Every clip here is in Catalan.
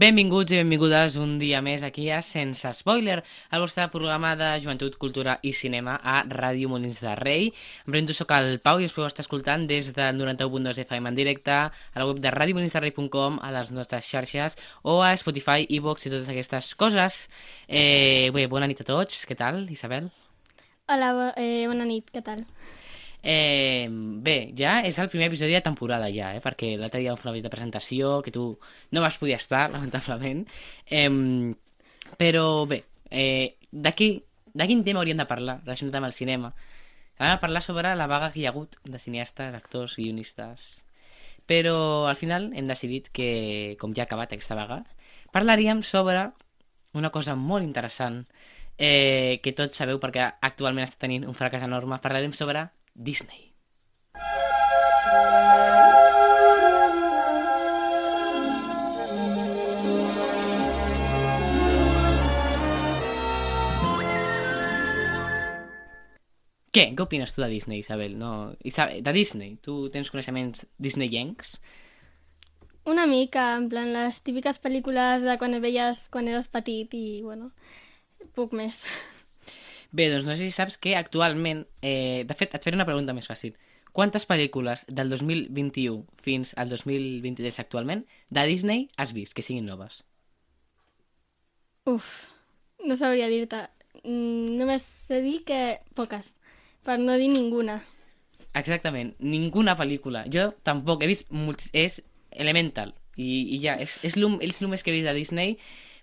Benvinguts i benvingudes un dia més aquí a Sense Spoiler, el vostre programa de joventut, cultura i cinema a Ràdio Molins de Rei. Em presento, soc el Pau i us podeu estar escoltant des de 91.2 FM en directe, a la web de radiomolinsderrei.com, a les nostres xarxes o a Spotify, iVoox i totes aquestes coses. Eh, bé, bona nit a tots, què tal, Isabel? Hola, bo eh, bona nit, què tal? Eh, bé, ja és el primer episodi de temporada ja, eh? perquè l'altre dia vam fer de presentació que tu no vas poder estar, lamentablement. Eh, però bé, eh, d'aquí de quin tema hauríem de parlar relacionat amb el cinema? Anem a parlar sobre la vaga que hi ha hagut de cineastes, actors, guionistes... Però al final hem decidit que, com ja ha acabat aquesta vaga, parlaríem sobre una cosa molt interessant eh, que tots sabeu perquè actualment està tenint un fracàs enorme. Parlarem sobre Disney. Què? Què opines tu de Disney, Isabel? No... Isabel, de Disney? Tu tens coneixements disneyencs? Una mica, en plan, les típiques pel·lícules de quan veies quan eres petit i, bueno, poc més. Bé, doncs no sé si saps que actualment... Eh, de fet, et faré una pregunta més fàcil. Quantes pel·lícules del 2021 fins al 2023 actualment de Disney has vist que siguin noves? Uf, no sabria dir-te. Mm, només sé dir que poques, per no dir ninguna. Exactament, ninguna pel·lícula. Jo tampoc he vist... Multi... És Elemental. I, i ja, és, és el més que he vist de Disney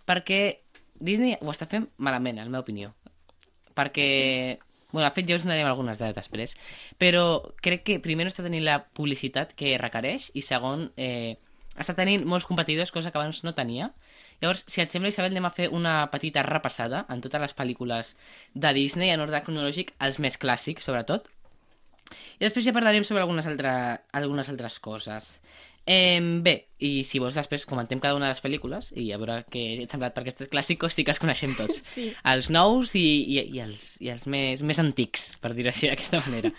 perquè Disney ho està fent malament, en la meva opinió perquè... Sí. Bueno, de fet, ja us donarem algunes dades després, però crec que primer no està tenint la publicitat que requereix i segon, eh, està tenint molts competidors, cosa que abans no tenia. Llavors, si et sembla, Isabel, anem a fer una petita repassada en totes les pel·lícules de Disney en ordre cronològic, els més clàssics, sobretot. I després ja parlarem sobre algunes, altra, algunes altres coses. Eh, bé, i si vols després comentem cada una de les pel·lícules i a veure què et semblat, perquè aquests clàssicos sí que els coneixem tots. Sí. Els nous i, i, i els, i els més, més antics, per dir-ho així d'aquesta manera.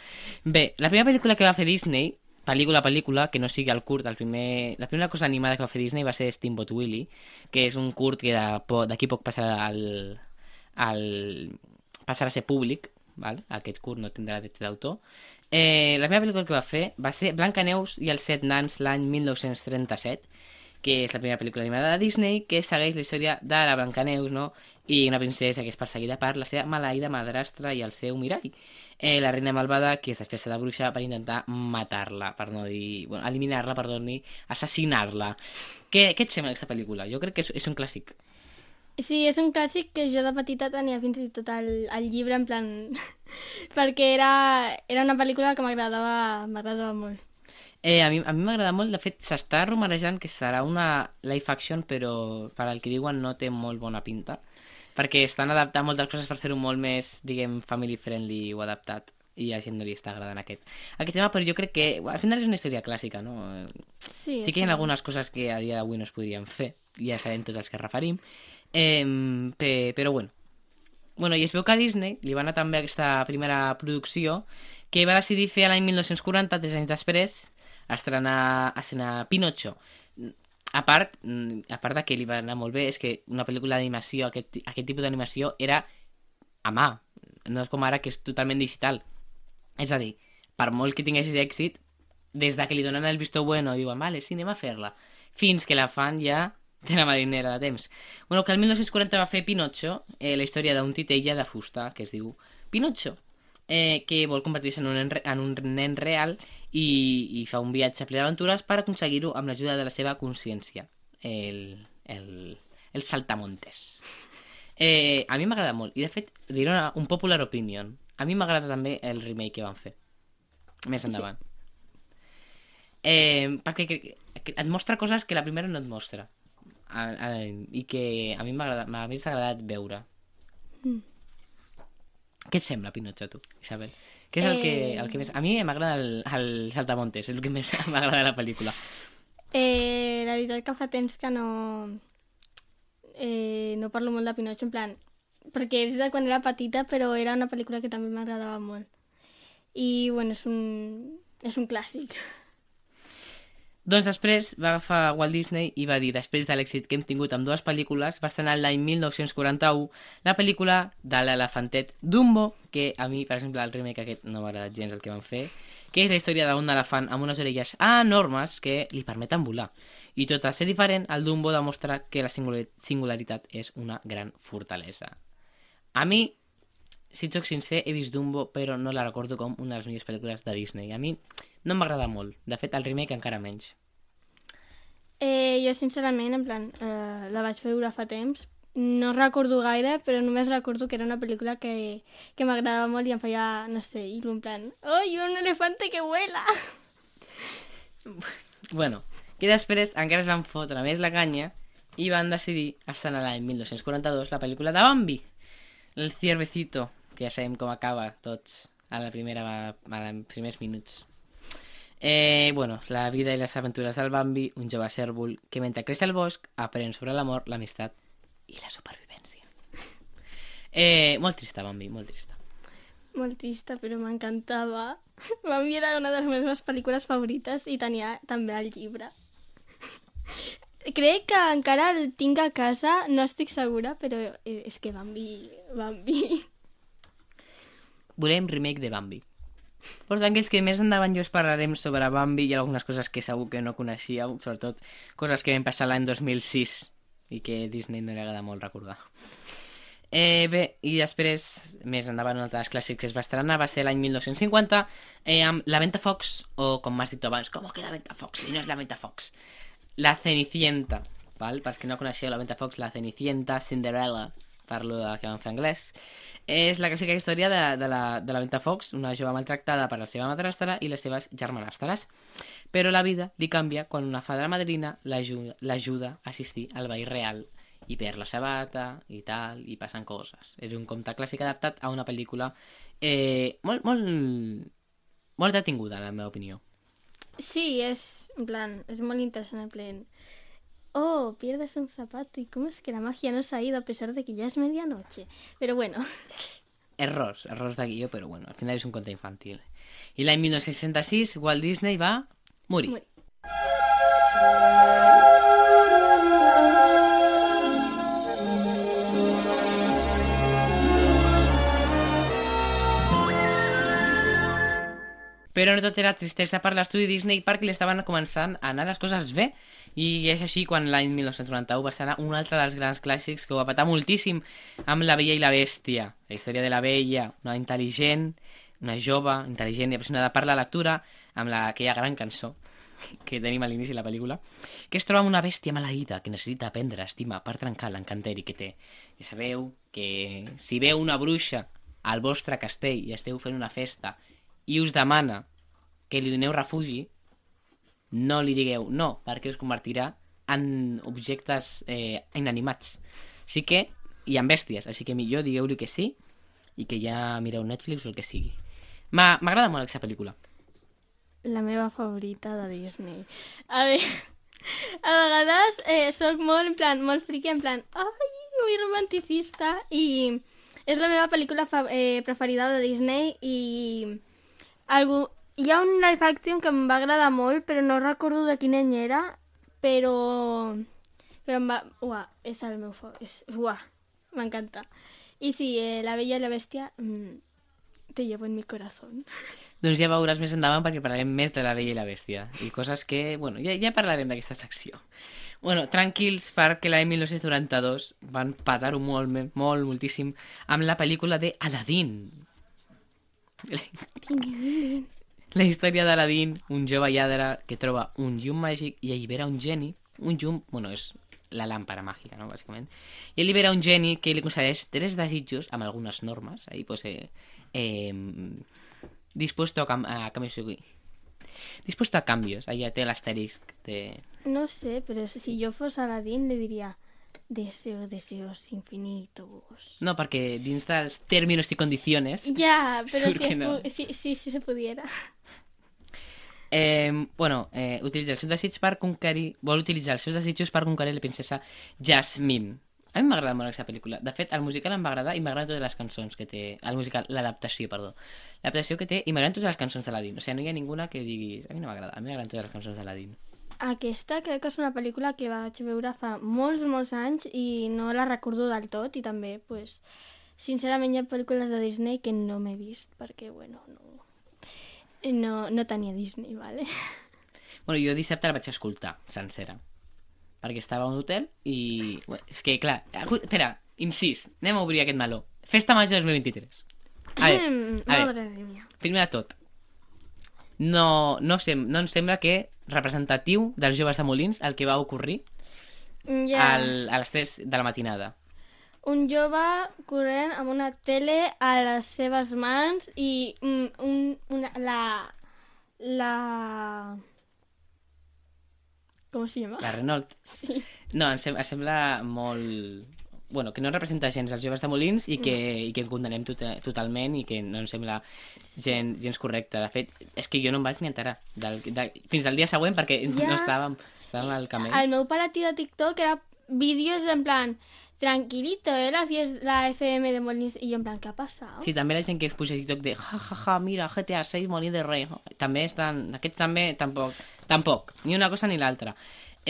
Bé, la primera pel·lícula que va fer Disney, pel·lícula pel·lícula, que no sigui el curt, el primer, la primera cosa animada que va fer Disney va ser Steamboat Willie, que és un curt que d'aquí poc passarà al, al, passarà a ser públic, val? aquest curt no tindrà dret d'autor, Eh, la meva pel·lícula que va fer va ser Blanca Neus i els set nans l'any 1937, que és la primera pel·lícula animada de Disney que segueix la història de la Blanca Neus, no? I una princesa que és perseguida per la seva maleïda madrastra i el seu mirall. Eh, la reina malvada que és després de bruixa per intentar matar-la, per no dir... Bueno, eliminar-la, perdoni, assassinar-la. Què, què et sembla aquesta pel·lícula? Jo crec que és, és un clàssic. Sí, és un clàssic que jo de petita tenia fins i tot el, el llibre, en plan... perquè era, era una pel·lícula que m'agradava m'agradava molt. Eh, a mi a mi m'agrada molt, de fet s'està rumarejant que serà una live action però per al que diuen no té molt bona pinta perquè estan adaptant moltes coses per fer-ho molt més, diguem, family friendly o adaptat i a gent no li està agradant aquest, aquest tema, però jo crec que al final és una història clàssica, no? Sí, sí que hi ha algunes coses que a dia d'avui no es podrien fer, ja sabem tots els que referim, Eh, pe, però bueno. Bueno, i es veu que a Disney li va anar també aquesta primera producció que va decidir fer l'any 1940, tres anys després, estrenar, estrenar Pinocho. A part, a part de que li va anar molt bé, és que una pel·lícula d'animació, aquest, aquest tipus d'animació, era a mà. No és com ara que és totalment digital. És a dir, per molt que tinguessis èxit, des de que li donen el visto bueno, diuen, vale, sí, anem a fer-la, fins que la fan ja de la marinera de temps. Bueno, que el 1940 va fer Pinocho, eh, la història d'un titella de fusta que es diu Pinocho, eh, que vol convertir-se en, un, en un nen real i, i fa un viatge ple d'aventures per aconseguir-ho amb l'ajuda de la seva consciència. El, el, El Saltamontes. Eh, a mi m'agrada molt. I, de fet, diré una, un popular opinion. A mi m'agrada també el remake que van fer. Més endavant. Eh, perquè et mostra coses que la primera no et mostra. A, a, I que a mi m'hagués agradat veure. Mm. Què et sembla, Pinotxo, tu, Isabel? Què és el, que, Eh. el que més... A mi m'agrada el, el Saltamontes, és el que més m'agrada de la pel·lícula. Eh, la veritat que fa temps que no... Eh, no parlo molt de Pinocho, en plan... Perquè és de quan era petita, però era una pel·lícula que també m'agradava molt. I, bueno, és un... és un clàssic. Doncs després va agafar Walt Disney i va dir, després de l'èxit que hem tingut amb dues pel·lícules, va estrenar l'any 1941 la pel·lícula de l'elefantet Dumbo, que a mi, per exemple, el remake aquest no m'ha agradat gens el que van fer, que és la història d'un elefant amb unes orelles enormes que li permeten volar. I tot a ser diferent, el Dumbo demostra que la singular- singularitat és una gran fortalesa. A mi, si et soc sincer, he vist Dumbo, però no la recordo com una de les millors pel·lícules de Disney. A mi no m'agrada molt. De fet, el remake encara menys. Eh, jo, sincerament, en plan, eh, la vaig veure fa temps. No recordo gaire, però només recordo que era una pel·lícula que, que m'agradava molt i em feia, no sé, il·lu en plan... Oh, un elefante que vuela! Bueno, i després encara es van fotre més la canya i van decidir estrenar l'any 1942 la pel·lícula de Bambi, el ciervecito, que ja sabem com acaba tots a la primera, a els primers minuts. Eh, bueno, la vida i les aventures del Bambi, un jove cèrvol que mentre creix al bosc aprèn sobre l'amor, l'amistat i la supervivència. Eh, molt trista, Bambi, molt trista. Molt trista, però m'encantava. Bambi era una de les meves pel·lícules favorites i tenia també el llibre. Crec que encara el tinc a casa, no estic segura, però eh, és que Bambi... Bambi... volem remake de Bambi. Per tant, aquells que més endavant jo us parlarem sobre Bambi i algunes coses que segur que no coneixíeu, sobretot coses que van passar l'any 2006 i que Disney no li agrada molt recordar. Eh, bé, i després, més endavant, un altre dels clàssics que es va estrenar va ser l'any 1950 eh, amb La Venta Fox, o com m'has dit abans, com que La Venta Fox? Si no és La Venta Fox. La Cenicienta, val? Pels que no coneixeu La Venta Fox, La Cenicienta, Cinderella, parlo de que van fer anglès, és la clàssica història de, de, la, de la Venta Fox, una jove maltractada per la seva madrastra i les seves germanastres. Però la vida li canvia quan una fadra madrina l'aju- l'ajuda a assistir al ball real i perd la sabata i tal, i passen coses. És un conte clàssic adaptat a una pel·lícula eh, molt, molt, molt detinguda, en la meva opinió. Sí, és, en plan, és molt interessant, en plan... Oh, pierdes un zapato y cómo es que la magia no se ha ido a pesar de que ya es medianoche. Pero bueno, Errors, errors de guió, però bueno, al final és un conte infantil. I l'any 1966 Walt Disney va morir. Morir. Però no tot era tristesa per l'estudi Disney perquè li estaven començant a anar les coses bé. I és així quan l'any 1991 va ser un altre dels grans clàssics que ho va patar moltíssim amb La Bella i la Bèstia. La història de la Bella, una intel·ligent, una jove, intel·ligent i apassionada per la lectura, amb la, aquella gran cançó que tenim a l'inici de la pel·lícula, que es troba amb una bèstia maleïda que necessita aprendre a estimar per trencar l'encanteri que té. I sabeu que si veu una bruixa al vostre castell i esteu fent una festa i us demana que li doneu refugi, no li digueu no, perquè us convertirà en objectes eh, inanimats. Sí que hi ha bèsties, així que millor digueu-li que sí i que ja mireu Netflix o el que sigui. M'agrada molt aquesta pel·lícula. la meva favorita de Disney. A veure, a vegades eh, soc molt, en plan, molt friqui, en plan, ai, muy romanticista, i és la meva pel·lícula eh, preferida de Disney, i algú... hi ha un live action que em va agradar molt, però no recordo de quin any era, però... Però em va... Uah, és el meu favorit. Uah, m'encanta. I sí, eh, La Bella i la Bèstia mm, te llevo en mi corazón. Doncs ja veuràs més endavant perquè parlarem més de la Bella i la Bèstia i coses que, bueno, ja, ja parlarem d'aquesta secció. Bueno, tranquils perquè l'any 1992 van patar-ho molt, molt, moltíssim amb la pel·lícula de Aladdin. La història d'Aladín, un jove lladre que troba un llum màgic i allibera un geni. Un llum, bueno, és la làmpara màgica, no? bàsicament. I ell libera un geni que li concedeix tres desitjos, amb algunes normes, ahí pues, eh, eh, dispuesto a, cam a cambios... Dispuesto a ahí ya té l'asterisc de... No sé, pero si yo fuese Aladín le diría deseo, deseos infinitos. No, perquè dins dels términos i condiciones... Ya, pero si, no. si, si, si se pudiera. Eh, bueno, eh, utilitza els seus desitjos per conquerir... Vol utilitzar els seus desitjos per conquerir la princesa Jasmine. A mi m'agrada molt aquesta pel·lícula. De fet, el musical em va agradar i m'agraden totes les cançons que té... El musical, l'adaptació, perdó. L'adaptació que té i m'agraden totes les cançons d'Aladin. O sigui, no hi ha ninguna que diguis... A mi no m'agrada. A mi m'agraden totes les cançons d'Aladin. Aquesta crec que és una pel·lícula que vaig veure fa molts, molts anys i no la recordo del tot i també, pues, sincerament hi ha pel·lícules de Disney que no m'he vist perquè, bueno, no, no, no tenia Disney, vale? Bueno, jo dissabte la vaig escoltar, sencera. Perquè estava a un hotel i... És que, clar... Espera, incís, anem a obrir aquest meló. Festa Major 2023. A veure, Mm, a veure. Primer de tot, no, no, sem no ens sembla que representatiu dels joves de Molins el que va ocorrir Ja, al, a les 3 de la matinada. un jove corrent amb una tele a les seves mans i mm, un, una, la... la... Com se llama? La Renault. Sí. No, em, sem em sembla molt... Bueno, que no representa gens els joves de Molins i que, i que en condenem tot totalment i que no em sembla gens, gens correcte. De fet, és que jo no em vaig ni enterar del, de, fins al dia següent perquè Ja. no estàvem, estàvem al camell. El meu pare tira TikTok era vídeos en plan tranquilito, eh, la, fies- la FM de Molins i jo en plan, què ha passat? Sí, també la gent que es puja a TikTok de ja, ja, ja, mira, GTA 6, Molí de Rei. També estan... Aquests també, tampoc. Tampoc. Ni una cosa ni l'altra.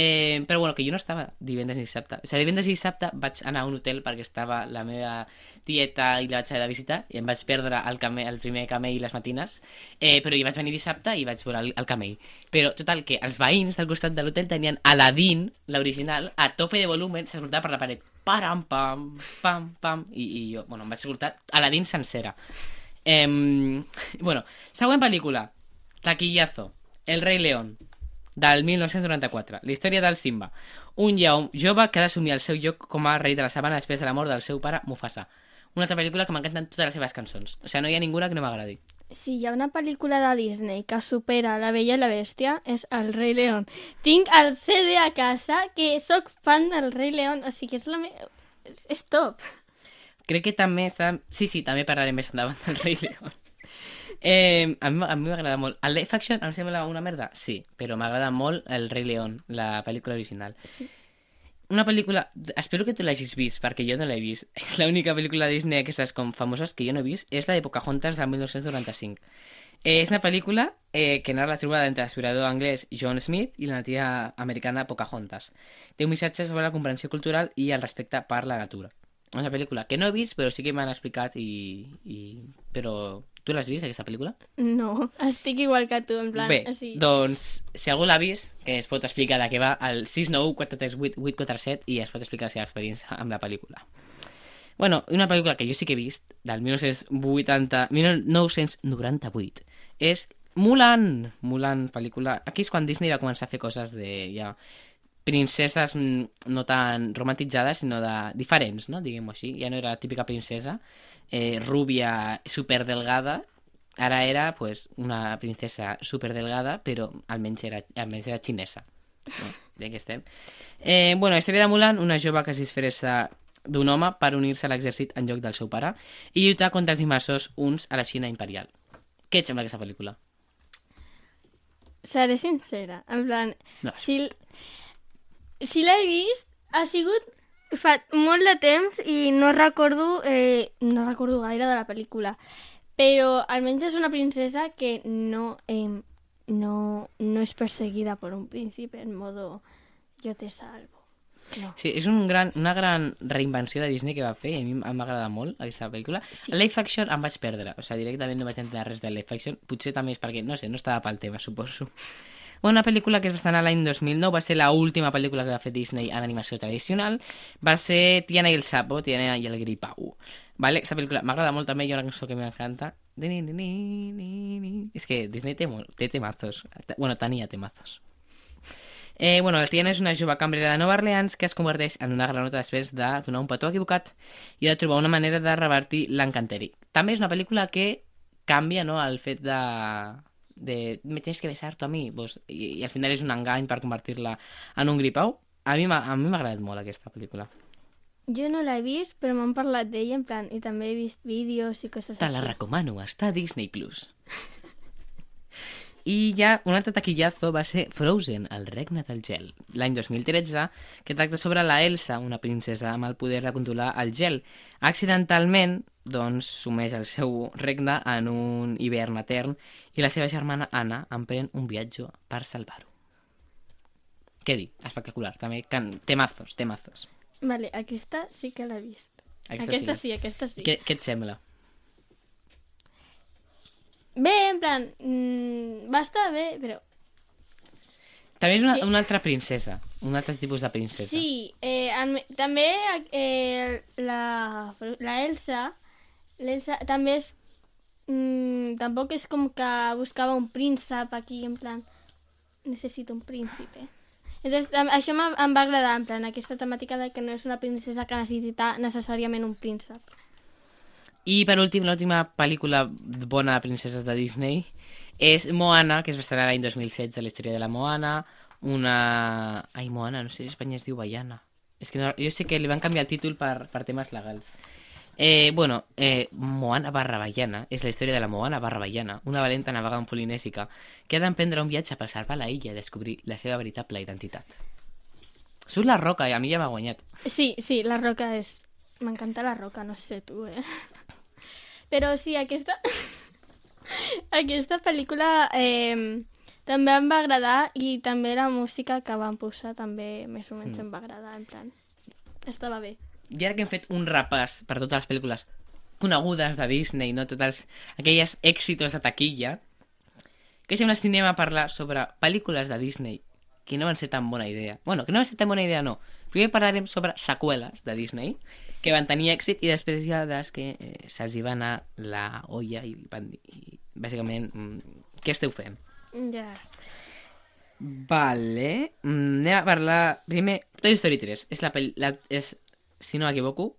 Eh, però bueno, que jo no estava divendres ni dissabte. O sigui, divendres i dissabte vaig anar a un hotel perquè estava la meva tieta i la vaig haver de visitar i em vaig perdre el, came, el primer camell les matines. Eh, però hi vaig venir dissabte i vaig veure el, el camell. Però total que els veïns del costat de l'hotel tenien Aladdin, l'original a tope de volumen, s'escoltava per la paret. Param pam, pam, pam. I, i jo, bueno, em vaig escoltar Aladdin sencera. Eh, bueno, següent pel·lícula. Taquillazo, El rei León del 1994, la història del Simba un lleó jove que ha d'assumir el seu lloc com a rei de la sabana després de la mort del seu pare Mufasa una altra pel·lícula que m'encanten totes les seves cançons o sigui, no hi ha ninguna que no m'agradi Si hi ha una pel·lícula de Disney que supera La Bella i la Bèstia és El Rei León. Tinc el CD a casa que sóc fan del Rei León, o sigui que és la me... és, és top. crec que també està... Sí, sí, també parlarem més endavant del Rei León. Eh, a mi, a mi m'agrada molt. El live action em sembla una merda? Sí, però m'agrada molt el Rei León, la pel·lícula original. Sí. Una pel·lícula... Espero que tu l'hagis vist, perquè jo no l'he vist. És l'única pel·lícula de Disney aquestes com famoses que jo no he vist. És la de Pocahontas del 1995. Eh, és una pel·lícula eh, que narra la trobada entre l'explorador anglès John Smith i la nativa americana Pocahontas. Té un missatge sobre la comprensió cultural i el respecte per la natura. És una pel·lícula que no he vist, però sí que m'han explicat i... i... Però tu l'has vist, aquesta pel·lícula? No, estic igual que tu, en plan... Bé, o sigui, doncs, si algú l'ha vist, que es pot explicar de què va, al 691-438-847 i es pot explicar la seva experiència amb la pel·lícula. Bueno, una pel·lícula que jo sí que he vist, del 1980, 1998, és Mulan. Mulan, pel·lícula... Aquí és quan Disney va començar a fer coses de ja princeses mm, no tan romantitzades, sinó de diferents, no? diguem-ho així. Ja no era la típica princesa eh, rúbia, superdelgada, ara era pues, una princesa superdelgada, però almenys era, almenys era xinesa. No? Ja que estem. Eh, bueno, la història de Mulan, una jove que es disfressa d'un home per unir-se a l'exèrcit en lloc del seu pare i lluitar contra els invasors uns a la Xina imperial. Què et sembla aquesta pel·lícula? seré sincera, en plan... No, Si, si l'he vist, ha sigut fa molt de temps i no recordo, eh, no recordo gaire de la pel·lícula. Però almenys és una princesa que no, eh, no, no és perseguida per un príncipe en modo yo te salvo. No. Sí, és un gran, una gran reinvenció de Disney que va fer i a mi m'agrada molt aquesta pel·lícula. Sí. El live action em vaig perdre, o sigui, directament no vaig entendre res del live action. Potser també és perquè, no sé, no estava pel tema, suposo. Una pel·lícula que es va estrenar l'any 2009 va ser la última pel·lícula que va fer Disney en animació tradicional. Va ser Tiana i el sapo, Tiana i el gripau. Vale? Aquesta pel·lícula m'agrada molt també, hi ha una cançó que m'encanta. És que Disney té, molt, té temazos. Bueno, tenia temazos. Eh, bueno, la Tiana és una jove cambrera de Nova Orleans que es converteix en una granota després de donar un petó equivocat i de trobar una manera de revertir l'encanteri. També és una pel·lícula que canvia no, el fet de, de me tienes que besar tu a mi pues, i, i al final és un engany per convertir-la en un gripau. A mi m'ha agradat molt aquesta pel·lícula. Jo no l'he vist, però m'han parlat d'ella, en plan, i també he vist vídeos i coses Te la així. recomano, està a Disney+. Plus. I ja un altre taquillazo va ser Frozen, el regne del gel, l'any 2013, que tracta sobre la Elsa, una princesa amb el poder de controlar el gel. Accidentalment, doncs, sumeix el seu regne en un hivern etern i la seva germana Anna emprèn un viatge per salvar-ho. Què dir? Espectacular. També can... temazos, temazos. Vale, aquesta sí que l'he vist. Aquesta Aquesta, sí. sí, aquesta sí. Què, què et sembla? Bé, en plan, mm, va estar bé, però... També és una, una altra princesa, un altre tipus de princesa. Sí, eh, en- també eh, la, la Elsa, l'Elsa també és... Mm, tampoc és com que buscava un príncep aquí, en plan, necessito un príncipe. Entonces, això em va agradar, en plan, aquesta temàtica de que no és una princesa que necessita necessàriament un príncep. I per últim, l'última pel·lícula bona de princeses de Disney és Moana, que es va estrenar l'any 2016, la història de la Moana, una... Ai, Moana, no sé si Espanya es diu Baiana. És que no... jo sé que li van canviar el títol per, per temes legals. Eh, bueno, eh, Moana barra Baiana és la història de la Moana barra Baiana, una valenta navegant polinèsica que ha d'emprendre un viatge per salvar la illa i descobrir la seva veritable identitat. Surt la roca i a mi ja m'ha guanyat. Sí, sí, la roca és... M'encanta la roca, no sé tu, eh? Però sí, aquesta... aquesta pel·lícula eh, també em va agradar i també la música que van posar també més o menys Mm. em va agradar, en plan... Estava bé. I ara que hem fet un repàs per totes les pel·lícules conegudes de Disney, no totes aquelles èxitos de taquilla, que sembla si anem a parlar sobre pel·lícules de Disney que no van ser tan bona idea. Bueno, que no van ser tan bona idea, no. Primer parlarem sobre seqüeles de Disney que van tenir èxit i després hi ha les que eh, se'ls hi va anar la olla i van dir, i, bàsicament, mm, què esteu fent? Ja. Vale. Mm, anem a parlar... Primer, Toy Story 3. És la, pel... la és, si no m'equivoco,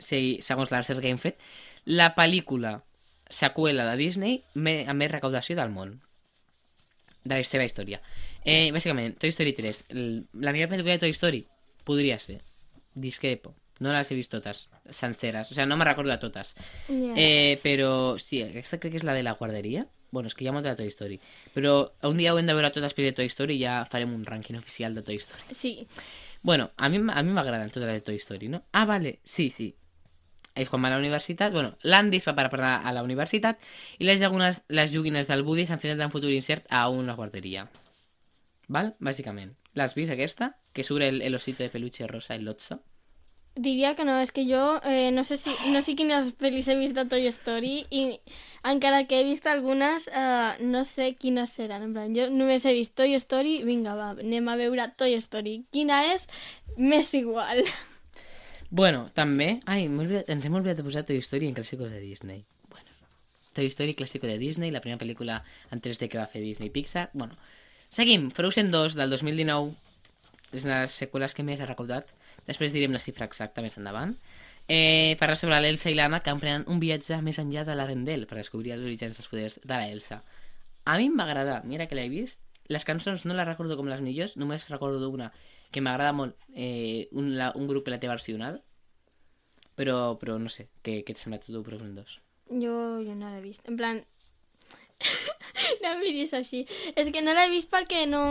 si, segons la recerca que hem fet, la pel·lícula seqüela de Disney me, amb més recaudació del món. De la seva història. Eh, bàsicament, Toy Story 3. El, la millor pel·lícula de Toy Story podria ser. Discrepo. No les he vist totes senceres. O sigui, no me recordo de totes. Ja. Eh, però sí, aquesta crec que és la de la guarderia. Bueno, és que hi ha molta de Toy Story. Però un dia ho hem de veure totes les pel·lícules de Toy Story i ja farem un rànquing oficial de Toy Story. Sí. Bueno, a mi, m- a mi m'agraden totes les de Toy Story, no? Ah, vale, sí, sí. És quan va a la universitat, bueno, l'Andy es fa per anar a la universitat i les, llagunes, les joguines del Woody s'han fet un futur incert a una guarderia. Val? Bàsicament. L'has vist aquesta? Que surt el, el osito de peluche rosa, el Lotso. Diria que no, és que jo eh, no sé si no sé quines pel·lis he vist de Toy Story i encara que he vist algunes eh, no sé quines seran. En plan, jo només he vist Toy Story, vinga, va, anem a veure Toy Story. Quina és? M'és igual. Bueno, també... Ai, oblidat, ens hem oblidat de posar Toy Story en clàssicos de Disney. Bueno, Toy Story, clàssico de Disney, la primera pel·lícula en 3D que va fer Disney Pixar. Bueno, seguim. Frozen 2, del 2019. És una de les seqüeles que més ha recaudat. Després direm la xifra exacta més endavant. Eh, parla sobre l'Elsa i l'Anna que emprenen un viatge més enllà de l'Arendelle per descobrir els orígens dels poders de la Elsa. A mi em va agradar, mira que l'he vist. Les cançons no les recordo com les millors, només recordo una que m'agrada molt, eh, un, la, un grup que la té versionada. Però, però no sé, què, què et sembla a tu Frozen 2? Jo, jo no l'he vist. En plan... no em miris així. És que no l'he vist perquè no...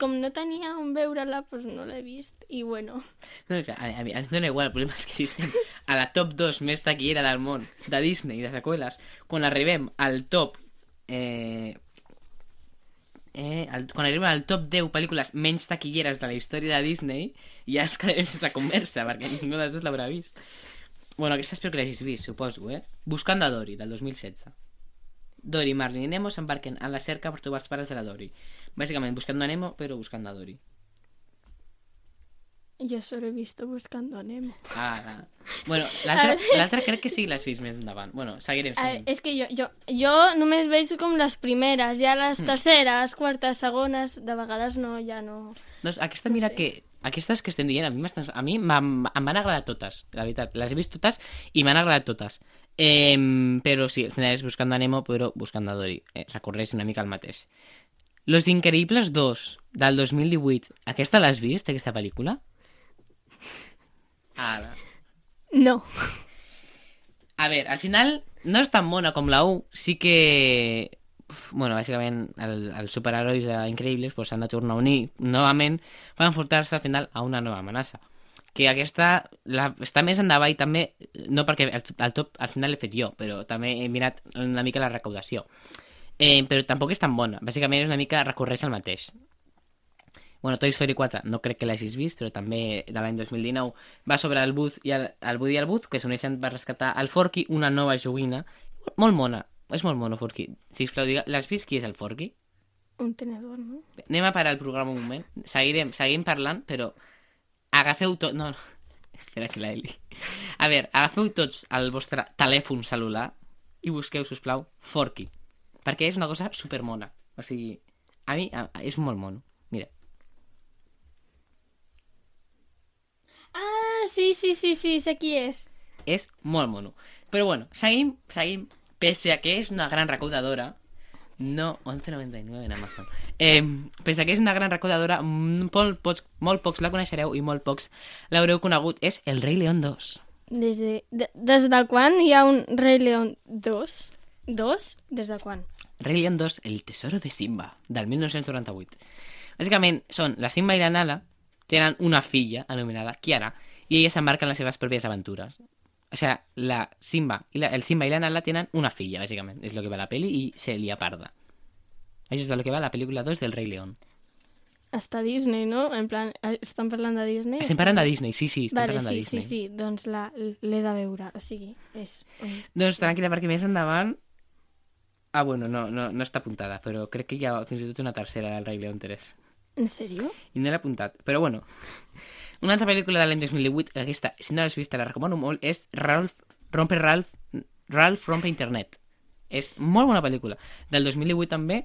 Com no tenia on veure-la, doncs no l'he vist. I bueno... No, a, a, mi, a mi dona igual, el problema és que si a la top 2 més taquillera del món, de Disney, de seqüeles, quan arribem al top... Eh, eh, al, quan arribem al top 10 pel·lícules menys taquilleres de la història de Disney, ja ens quedarem sense conversa, perquè ningú de les dos l'haurà vist. Bueno, aquesta espero que l'hagis vist, suposo, eh? Buscant a Dory, del 2016. Dory, Marlin i Nemo s'embarquen en la cerca per trobar els pares de la Dory. Bàsicament, buscant a Nemo, però buscant a Dory. Jo solo he visto Buscando a Nemo. Ah, bueno, l'altra l'altra crec que sí l'has vist més endavant. Bueno, seguirem, Ah, seguirem. és que jo, jo, jo només veig com les primeres, ja les Mm. terceres, quartes, segones, de vegades no, ja no... Doncs aquesta, No mira sé. que... Aquestes que estem dient, a mi, a mi em van agradar totes, la veritat. Les he vist totes i m'han agradat totes. Eh, però sí, al final és Buscando a Nemo, però Buscando a Dory. Eh, recorreix una mica el mateix. Los Increïbles 2, del 2018. Aquesta l'has vist, aquesta pel·lícula? Ara. No. A ver, al final no és tan bona com la 1, sí que... uf, Bueno, bàsicament el, els superherois increïbles pues, s'han de tornar a unir novament per enfrontar-se al final a una nova amenaça. Que aquesta la, està més endavant i també, no perquè el, el top al final l'he fet jo, però també he mirat una mica la recaudació. Eh, però tampoc és tan bona. Bàsicament és una mica recorreix al mateix. Bueno, Toy Story 4 no crec que l'hagis vist, però també de l'any 2019 va sobre el Buzz i el, el Woody i el Buzz, que s'uneixen per rescatar el Forky, una nova joguina. Molt mona, és molt mono, Forky. Sisplau, digue, l'has vist qui és el Forky? Un tenedor, no? Anem a parar el programa un moment. Seguirem, seguim parlant, però agafeu tot... No, no. Espera que la Eli. A veure, agafeu tots el vostre telèfon celular i busqueu, sisplau, Forky. Perquè és una cosa supermona. O sigui, a mi a, és molt mono. Mira. Ah, sí, sí, sí, sí, sé qui és. és molt mono. Però bueno, seguim, seguim, pese a que és una gran recaudadora, no, 11.99 en Amazon. Eh, pese a que és una gran recaudadora, mm, molt pocs, molt pocs la coneixereu i molt pocs l'haureu conegut, és El Rei León 2. Des de, de, des de quan hi ha un Rei León 2? 2? Des de quan? Rei León 2, El tesoro de Simba, del 1998. Bàsicament, són la Simba i la Nala, tenen una filla anomenada Kiara, i elles s'embarquen les seves pròpies aventures. O sea, la Simba y la, el Simba y la Nala tienen una filla, básicamente. Es lo que va la peli y se lía parda. Això és de lo que va la pel·lícula 2 del Rei León. Està a Disney, no? En plan, eh, estan parlant de Disney? Estem parlant de Disney, sí, sí, estem Vale, parlant de sí, sí, Disney. sí, doncs la- l'he de veure, o sigui, és... Doncs tranquil·la, perquè més endavant... Ah, bueno, no, no, no està apuntada, però crec que hi ha fins i tot una tercera del Rei León 3. En sèrio? I no l'he apuntat. Però bueno, una altra pel·lícula de l'any 2018, aquesta, si no l'has vist, la recomano molt, és Ralph, Rompe Ralph, Ralph Rompe Internet. És molt bona pel·lícula. Del 2018 també,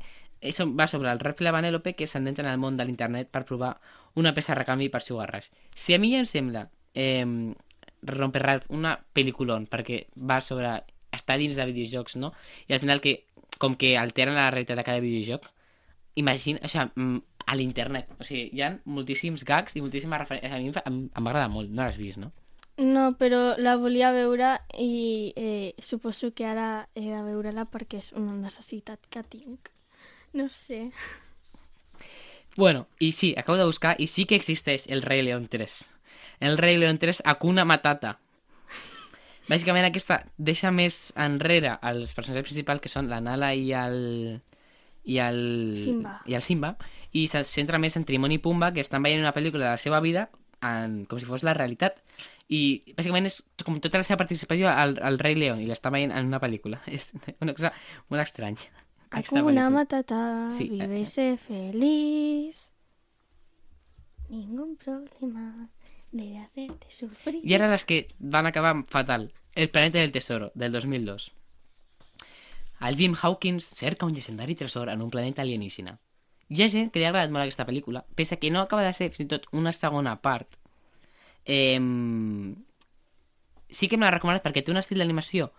va sobre el Ralph i la Vanellope que s'endenten al món de l'internet per provar una peça de recanvi per jugar ras. Si a mi em sembla eh, Rompe Ralph una pel·lículon, perquè va sobre estar dins de videojocs, no? I al final que, com que alteren la realitat de cada videojoc, imagina, o sigui, mm, a l'internet. O sigui, hi ha moltíssims gags i moltíssimes referències. A mi em, em, molt, no l'has vist, no? No, però la volia veure i eh, suposo que ara he de veure-la perquè és una necessitat que tinc. No sé. Bueno, i sí, acabo de buscar i sí que existeix el Rei León 3. El Rei León 3 Hakuna Matata. Bàsicament aquesta deixa més enrere els personatges principals que són la Nala i el... i el... Simba. i el Simba i se centra més en Timon i Pumba que estan veient una pel·lícula de la seva vida en, com si fos la realitat i bàsicament és com tota la seva participació al, al Rei León i l'estan veient en una pel·lícula és una cosa molt estranya Hakuna. Matata, Sí, vive eh, y sé feliz. Ningún problema debe hacerte sufrir. I ara les que van acabar fatal. El planeta del tesoro, del 2002. El Jim Hawkins cerca un llegendari tresor en un planeta alienígena. Hi ha gent que li ha agradat molt aquesta pel·lícula, pese que no acaba de ser fins i tot una segona part. Eh, sí que me l'ha recomanat perquè té un estil d'animació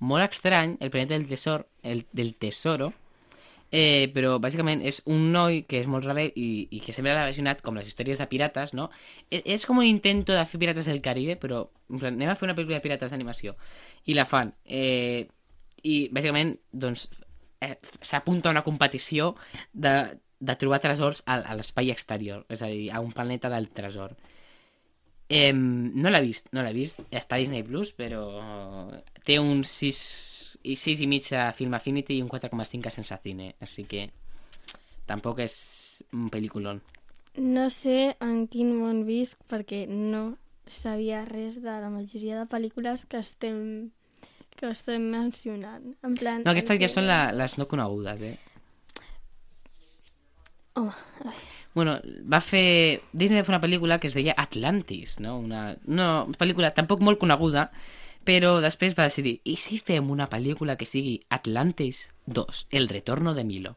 molt estrany, el planeta del tesor, el, del tesoro, Eh, però bàsicament és un noi que és molt rebel i, i que sempre l'ha relacionat com les històries de pirates, no? E- És com un intento de fer Pirates del Caribe, però en plan, anem a fer una pel·lícula de pirates d'animació. I la fan. Eh, I bàsicament, doncs, eh, s'apunta a una competició de, de trobar tresors a, a l'espai exterior, és a dir, a un planeta del tresor. Eh, no l'he vist, no l'he vist. Està a Disney Plus, però té un 6 i 6 i mig a Film Affinity i un 4,5 a Sense Cine, així que tampoc és un pel·lículon. No sé en quin món visc perquè no sabia res de la majoria de pel·lícules que estem que estem mencionant. En plan... No, aquestes ja el són que- la, les no conegudes, eh? Home, ai, Bueno, va fer... Disney va fer una pel·lícula que es deia Atlantis, no? Una, una pel·lícula tampoc molt coneguda, però després va decidir, i si fem una pel·lícula que sigui Atlantis 2, El retorno de Milo?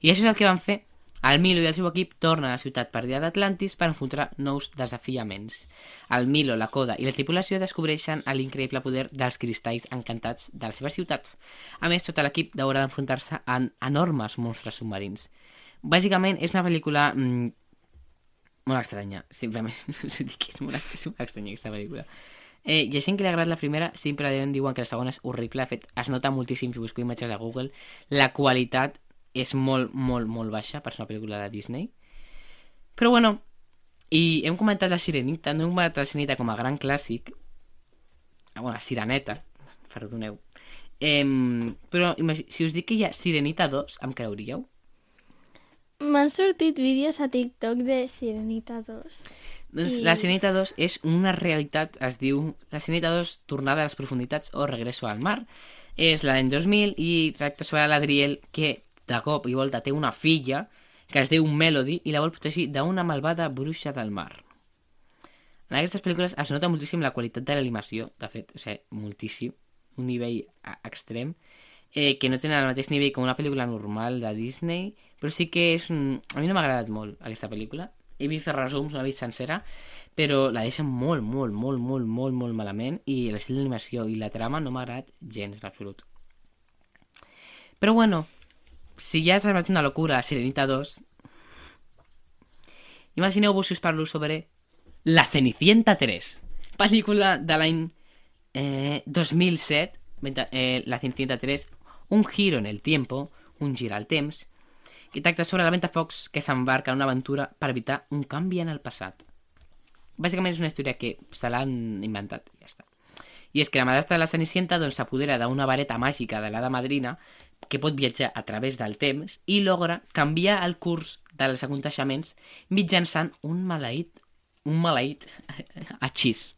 I això és el que van fer. El Milo i el seu equip tornen a la ciutat perdida d'Atlantis per enfrontar nous desafiaments. El Milo, la Coda i la tripulació descobreixen l'increïble poder dels cristalls encantats de la seva ciutat. A més, tot l'equip haurà d'enfrontar-se a enormes monstres submarins. Bàsicament, és una pel·lícula mm, molt estranya. Simplement, us ho dic, és molt, és molt estranya aquesta pel·lícula. Eh, hi ha gent que li ha agradat la primera, simplement diuen que la segona és horrible. De fet, es nota moltíssim si busqueu imatges a Google. La qualitat és molt, molt, molt baixa per ser una pel·lícula de Disney. Però bueno, i hem comentat la Sirenita, no hem comentat la Sirenita com a gran clàssic. Ah, bueno, la Sireneta, perdoneu. Eh, però si us dic que hi ha Sirenita 2, em creuríeu? M'han sortit vídeos a TikTok de Sirenita 2. Doncs I- la Sirenita 2 és una realitat, es diu La Sirenita 2, Tornada a les profunditats o Regreso al mar. És l'any 2000 i tracta sobre l'Adriel que de cop i volta té una filla que es diu Melody i la vol protegir d'una malvada bruixa del mar. En aquestes pel·lícules es nota moltíssim la qualitat de l'animació, de fet, o sigui, moltíssim, un nivell a- extrem, eh, que no tenen el mateix nivell com una pel·lícula normal de Disney, però sí que és un... A mi no m'ha agradat molt aquesta pel·lícula. He vist resums, l'he vist sencera, però la deixen molt, molt, molt, molt, molt, molt malament i l'estil d'animació i la trama no m'ha agradat gens en absolut. Però bueno, si ja s'ha semblat una locura Sirenita 2, imagineu-vos si us parlo sobre La Cenicienta 3, pel·lícula de l'any eh, 2007, venta- eh, La Cenicienta 3, un giro en el tiempo, un gir al temps, que tracta sobre la Ventafocs que s'embarca en una aventura per evitar un canvi en el passat. Bàsicament és una història que se l'han inventat i ja està. I és que la madrastra de la Cenicienta doncs, s'apodera d'una vareta màgica de l'hada madrina que pot viatjar a través del temps i logra canviar el curs dels aconteixements mitjançant un maleït un maleït hechís.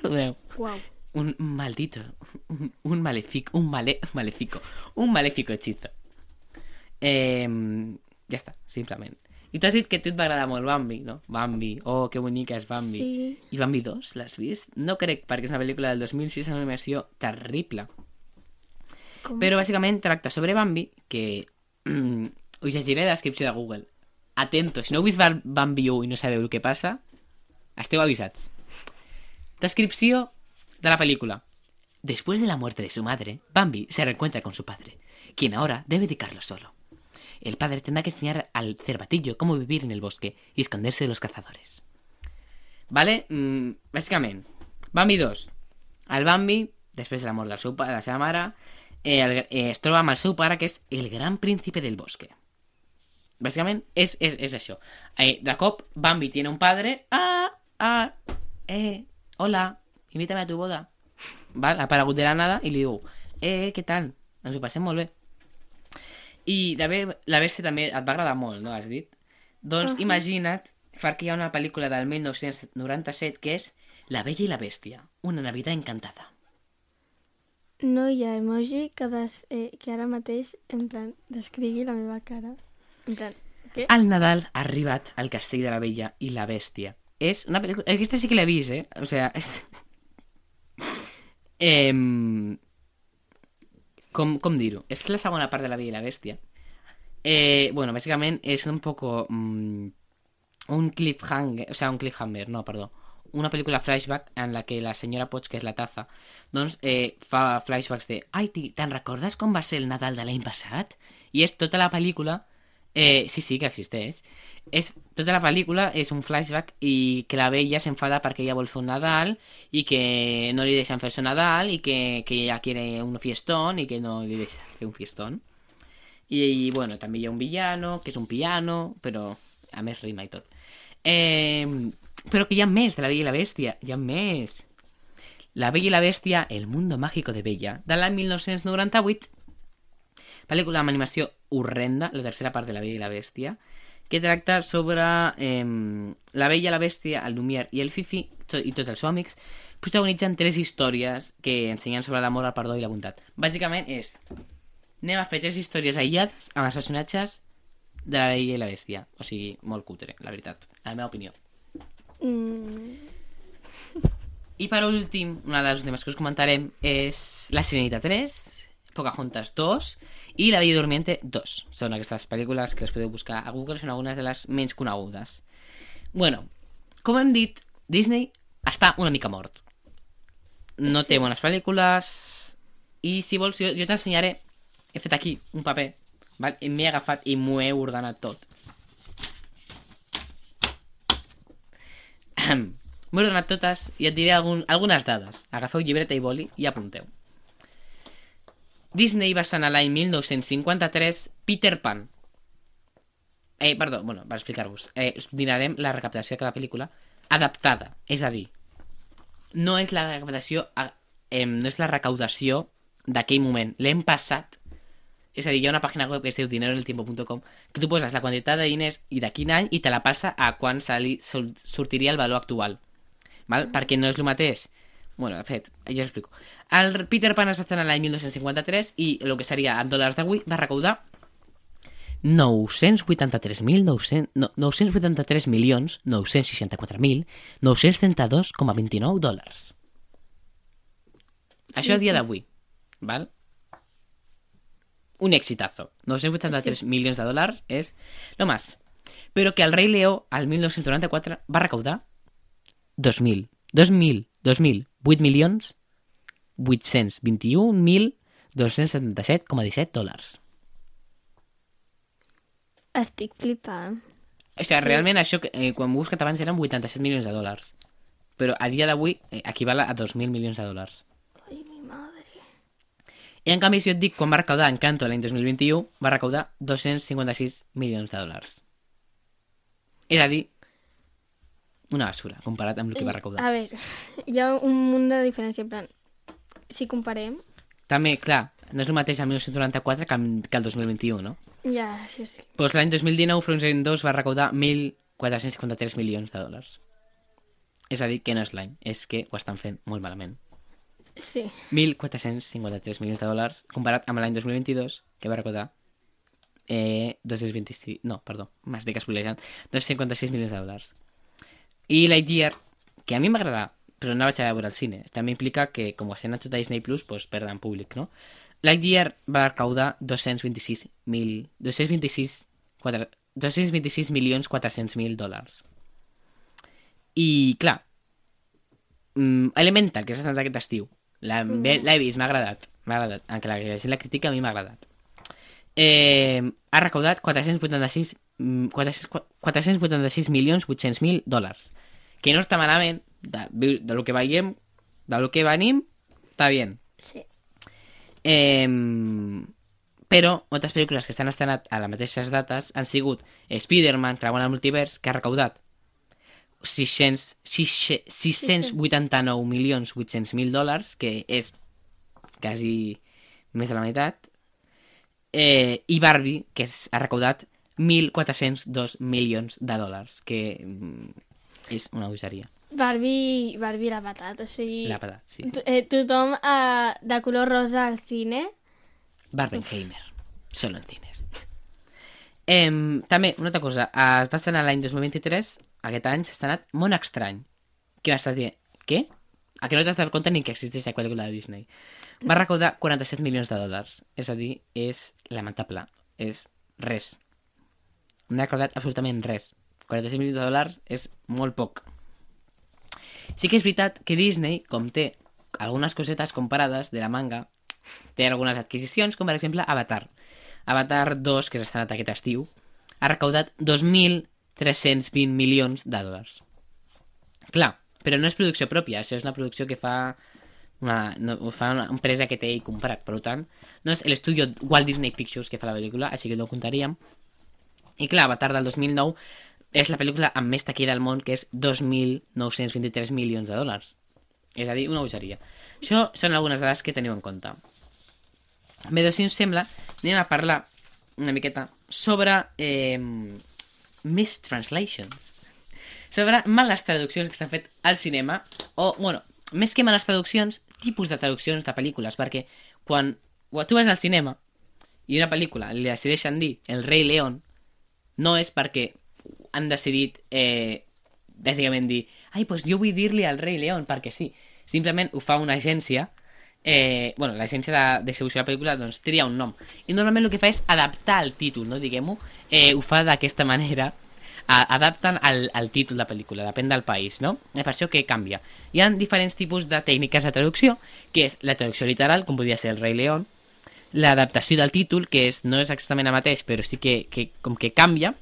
Perdoneu. Uau. Un maldito, un, un malefico, un male, malefico, un maléfico hechizo. Eh, ja està, simplement. I tu has dit que a tu et va agradar molt Bambi, no? Bambi, oh, que bonica és Bambi. Sí. I Bambi 2, l'has vist? No crec, perquè és una pel·lícula del 2006 amb una animació terrible. Com? Però bàsicament tracta sobre Bambi, que us llegiré la descripció de Google. Atento, si no heu vist Bambi 1 i no sabeu el que passa, esteu avisats. Descripció de la película. Después de la muerte de su madre, Bambi se reencuentra con su padre, quien ahora debe dedicarlo solo. El padre tendrá que enseñar al cervatillo cómo vivir en el bosque y esconderse de los cazadores. Vale? Mm, Bambi 2. El Bambi, després de la del seu, pa- de la seva mare, eh, eh, es troba amb el seu pare, que és el gran príncipe del bosque. Bàsicament, és, és, és això. Eh, de cop, Bambi tiene un padre. Ah, ah, eh, hola, invítame a tu boda. Val, ha aparegut de la nada i li diu, eh, què tal? Ens ho passem molt bé. I d'haver- la Bèstia també et va agradar molt, no? Has dit? Doncs Ahà. imagina't, perquè hi ha una pel·lícula del 1997 que és La Bella i la Bèstia, una Navidad encantada. No hi ha emoji que, des, eh, que ara mateix, en plan, descrigui la meva cara. En plan, què? Al Nadal ha arribat al castell de la Bella i la Bèstia. És una pel·lícula... Aquesta sí que l'he vist, eh? O sea, és... Em... Com, com dir-ho? És la segona part de la Bella i la Bèstia. Eh, bueno, bàsicament és un poco... Mm, un cliffhanger... O sea, un cliffhanger, no, perdó. Una pel·lícula flashback en la que la senyora Poch, que és la taza, doncs eh, fa flashbacks de «Ai, te'n recordes com va ser el Nadal de l'any passat?» I és tota la pel·lícula... Eh, sí, sí, que existeix. És, tota la pel·lícula és un flashback i que la vella s'enfada perquè ella vol fer un Nadal i que no li deixen fer su Nadal i que, que ella quiere un fiestón i que no li deixen fer un fiestón. I, i bueno, també hi ha un villano, que és un piano, però a més rima i tot. Eh, però que hi ha més de la Bella i la Bèstia, hi ha més. La Bella i la Bèstia, el mundo mágico de Bella, de l'any 1998, pel·lícula amb animació horrenda, la tercera part de La Bella i la Bèstia, que tracta sobre eh, la Bella, la Bèstia, el Lumière i el Fifi, i tots els seus amics, protagonitzen tres històries que ensenyen sobre l'amor, el perdó i la bondat. Bàsicament és... Anem a fer tres històries aïllades amb els personatges de la Bella i la Bèstia. O sigui, molt cutre, la veritat, a la meva opinió. Mm, I per últim, una de les últimes que us comentarem és La Sirenita 3, Pocahontas 2 i La Bella Durmiente 2. Són aquestes pel·lícules que les podeu buscar a Google, són algunes de les menys conegudes. Bueno, com hem dit, Disney està una mica mort. No té Sí. bones pel·lícules i si vols jo, jo t'ensenyaré he fet aquí un paper val? m'he agafat i m'ho he ordenat tot m'he ordenat totes i et diré algun, algunes dades. Agafeu llibreta i boli i apunteu. Disney va estrenar l'any 1953 Peter Pan. Eh, perdó, bueno, per explicar-vos. Eh, us donarem la recaptació de cada pel·lícula adaptada, és a dir no és la recaptació em, no és la recaudació d'aquell moment. L'hem passat és a dir, hi ha una pàgina web que es diu dineroeltiempo.com que tu poses la quantitat de diners i de quin any i te la passa a quan sali, sol- sortiria el valor actual val? perquè no és el mateix bueno, de fet, ja explico el Peter Pan es va estrenar l'any 1953 i el que seria en dòlars d'avui va recaudar 983.900 no, 983 milions 964.932,29 dòlars. Això a dia d'avui, val? Un exitazo. 983 milions de dòlars és lo más. Però que el rei Leó, al 1994, va recaudar 2.000, 2.000, 2.000, 8 milions 821.277,17 dòlars. estic flipant. O sigui, realment això, eh, quan m'ho he buscat abans eren 87 milions de dòlars. Però a dia d'avui eh, equival a 2.000 milions de dòlars. I en canvi, si jo et dic quan va recaudar Encanto l'any 2021, va recaudar 256 milions de dòlars. És a dir, una basura, comparat amb el que va recaudar. A veure, hi ha un munt de diferència, en plan, si comparem, També, clar, no és el mateix el 1994 que el, que el 2021, no? ja, això sí. Doncs l'any 2019 Frozen 2 va recaudar 1.453 milions de dòlars. És a dir, que no és l'any, és que ho estan fent molt malament. Sí, 1.453 milions de dòlars comparat amb l'any 2022, que va recaudar eh, 226... No, perdó, m'estic espoliejant. 256 milions de dòlars. I Lightyear, que a mi m'agrada, però no vaig a veure al cine. També implica que, com ho estan a tot a Disney+, Plus, doncs perden públic, no? Lightyear va recaudar 226 mil... 226... 4, 226 milions 400 mil dòlars. I, clar, mm, Elemental, que s'ha estrenat aquest estiu, la- l'he vist, m'ha agradat, m'ha agradat, encara que la gent la critica, a mi m'ha agradat. Eh, ha recaudat 486, mm, 400 486 milions 800 mil dòlars, que no està malament, de, de lo que veiem, de lo que venim, està bien. sí. Eh, però moltes pel·lícules que s'han estrenat a les mateixes dates han sigut Spider-Man, creuant el multivers, que ha recaudat 600, 600, 689 milions 800 mil dòlars, que és quasi més de la meitat, eh, i Barbie, que és, ha recaudat 1.402 milions de dòlars, que mm, és una bogeria. Barbie, Barbie l'ha patat, o sigui... La patat, sí. Eh, tothom eh, de color rosa al cine. Barbenheimer. Solo en cines. Em, també, una altra cosa. Es va estrenar l'any 2023, aquest any s'ha estrenat Món Estrany. Què m'estàs dient? Què? A que no t'has compte ni que existeix la pel·lícula de Disney. Va recaudar 47 milions de dòlars. És a dir, és lamentable. És res. No ha recaudat absolutament res. 47 milions de dòlars és molt poc. Sí que és veritat que Disney, com té algunes cosetes comparades de la manga, té algunes adquisicions, com per exemple Avatar. Avatar 2, que s'ha estrenat aquest estiu, ha recaudat 2.320 milions de dòlars. Clar, però no és producció pròpia, això és una producció que fa una, no, fa una empresa que té ell comprat, per tant, no és l'estudio Walt Disney Pictures que fa la pel·lícula, així que no ho comptaríem. I clar, Avatar del 2009 és la pel·lícula amb més taquilla del món, que és 2.923 milions de dòlars. És a dir, una bogeria. Això són algunes dades que teniu en compte. Bé, doncs, si us sembla, anem a parlar una miqueta sobre eh, mistranslations. Sobre males traduccions que s'han fet al cinema, o, bueno, més que males traduccions, tipus de traduccions de pel·lícules, perquè quan tu vas al cinema i una pel·lícula li decideixen dir El rei León, no és perquè han decidit eh, bàsicament dir ai, doncs jo vull dir-li al rei León perquè sí. Simplement ho fa una agència eh, bueno, l'agència de distribució de la pel·lícula doncs tria un nom. I normalment el que fa és adaptar el títol, no diguem-ho, eh, ho fa d'aquesta manera, a, adapten al, al títol de pel·lícula, depèn del país, no? És per això que canvia. Hi ha diferents tipus de tècniques de traducció, que és la traducció literal, com podria ser el rei León, l'adaptació del títol, que és, no és exactament el mateix, però sí que, que com que canvia,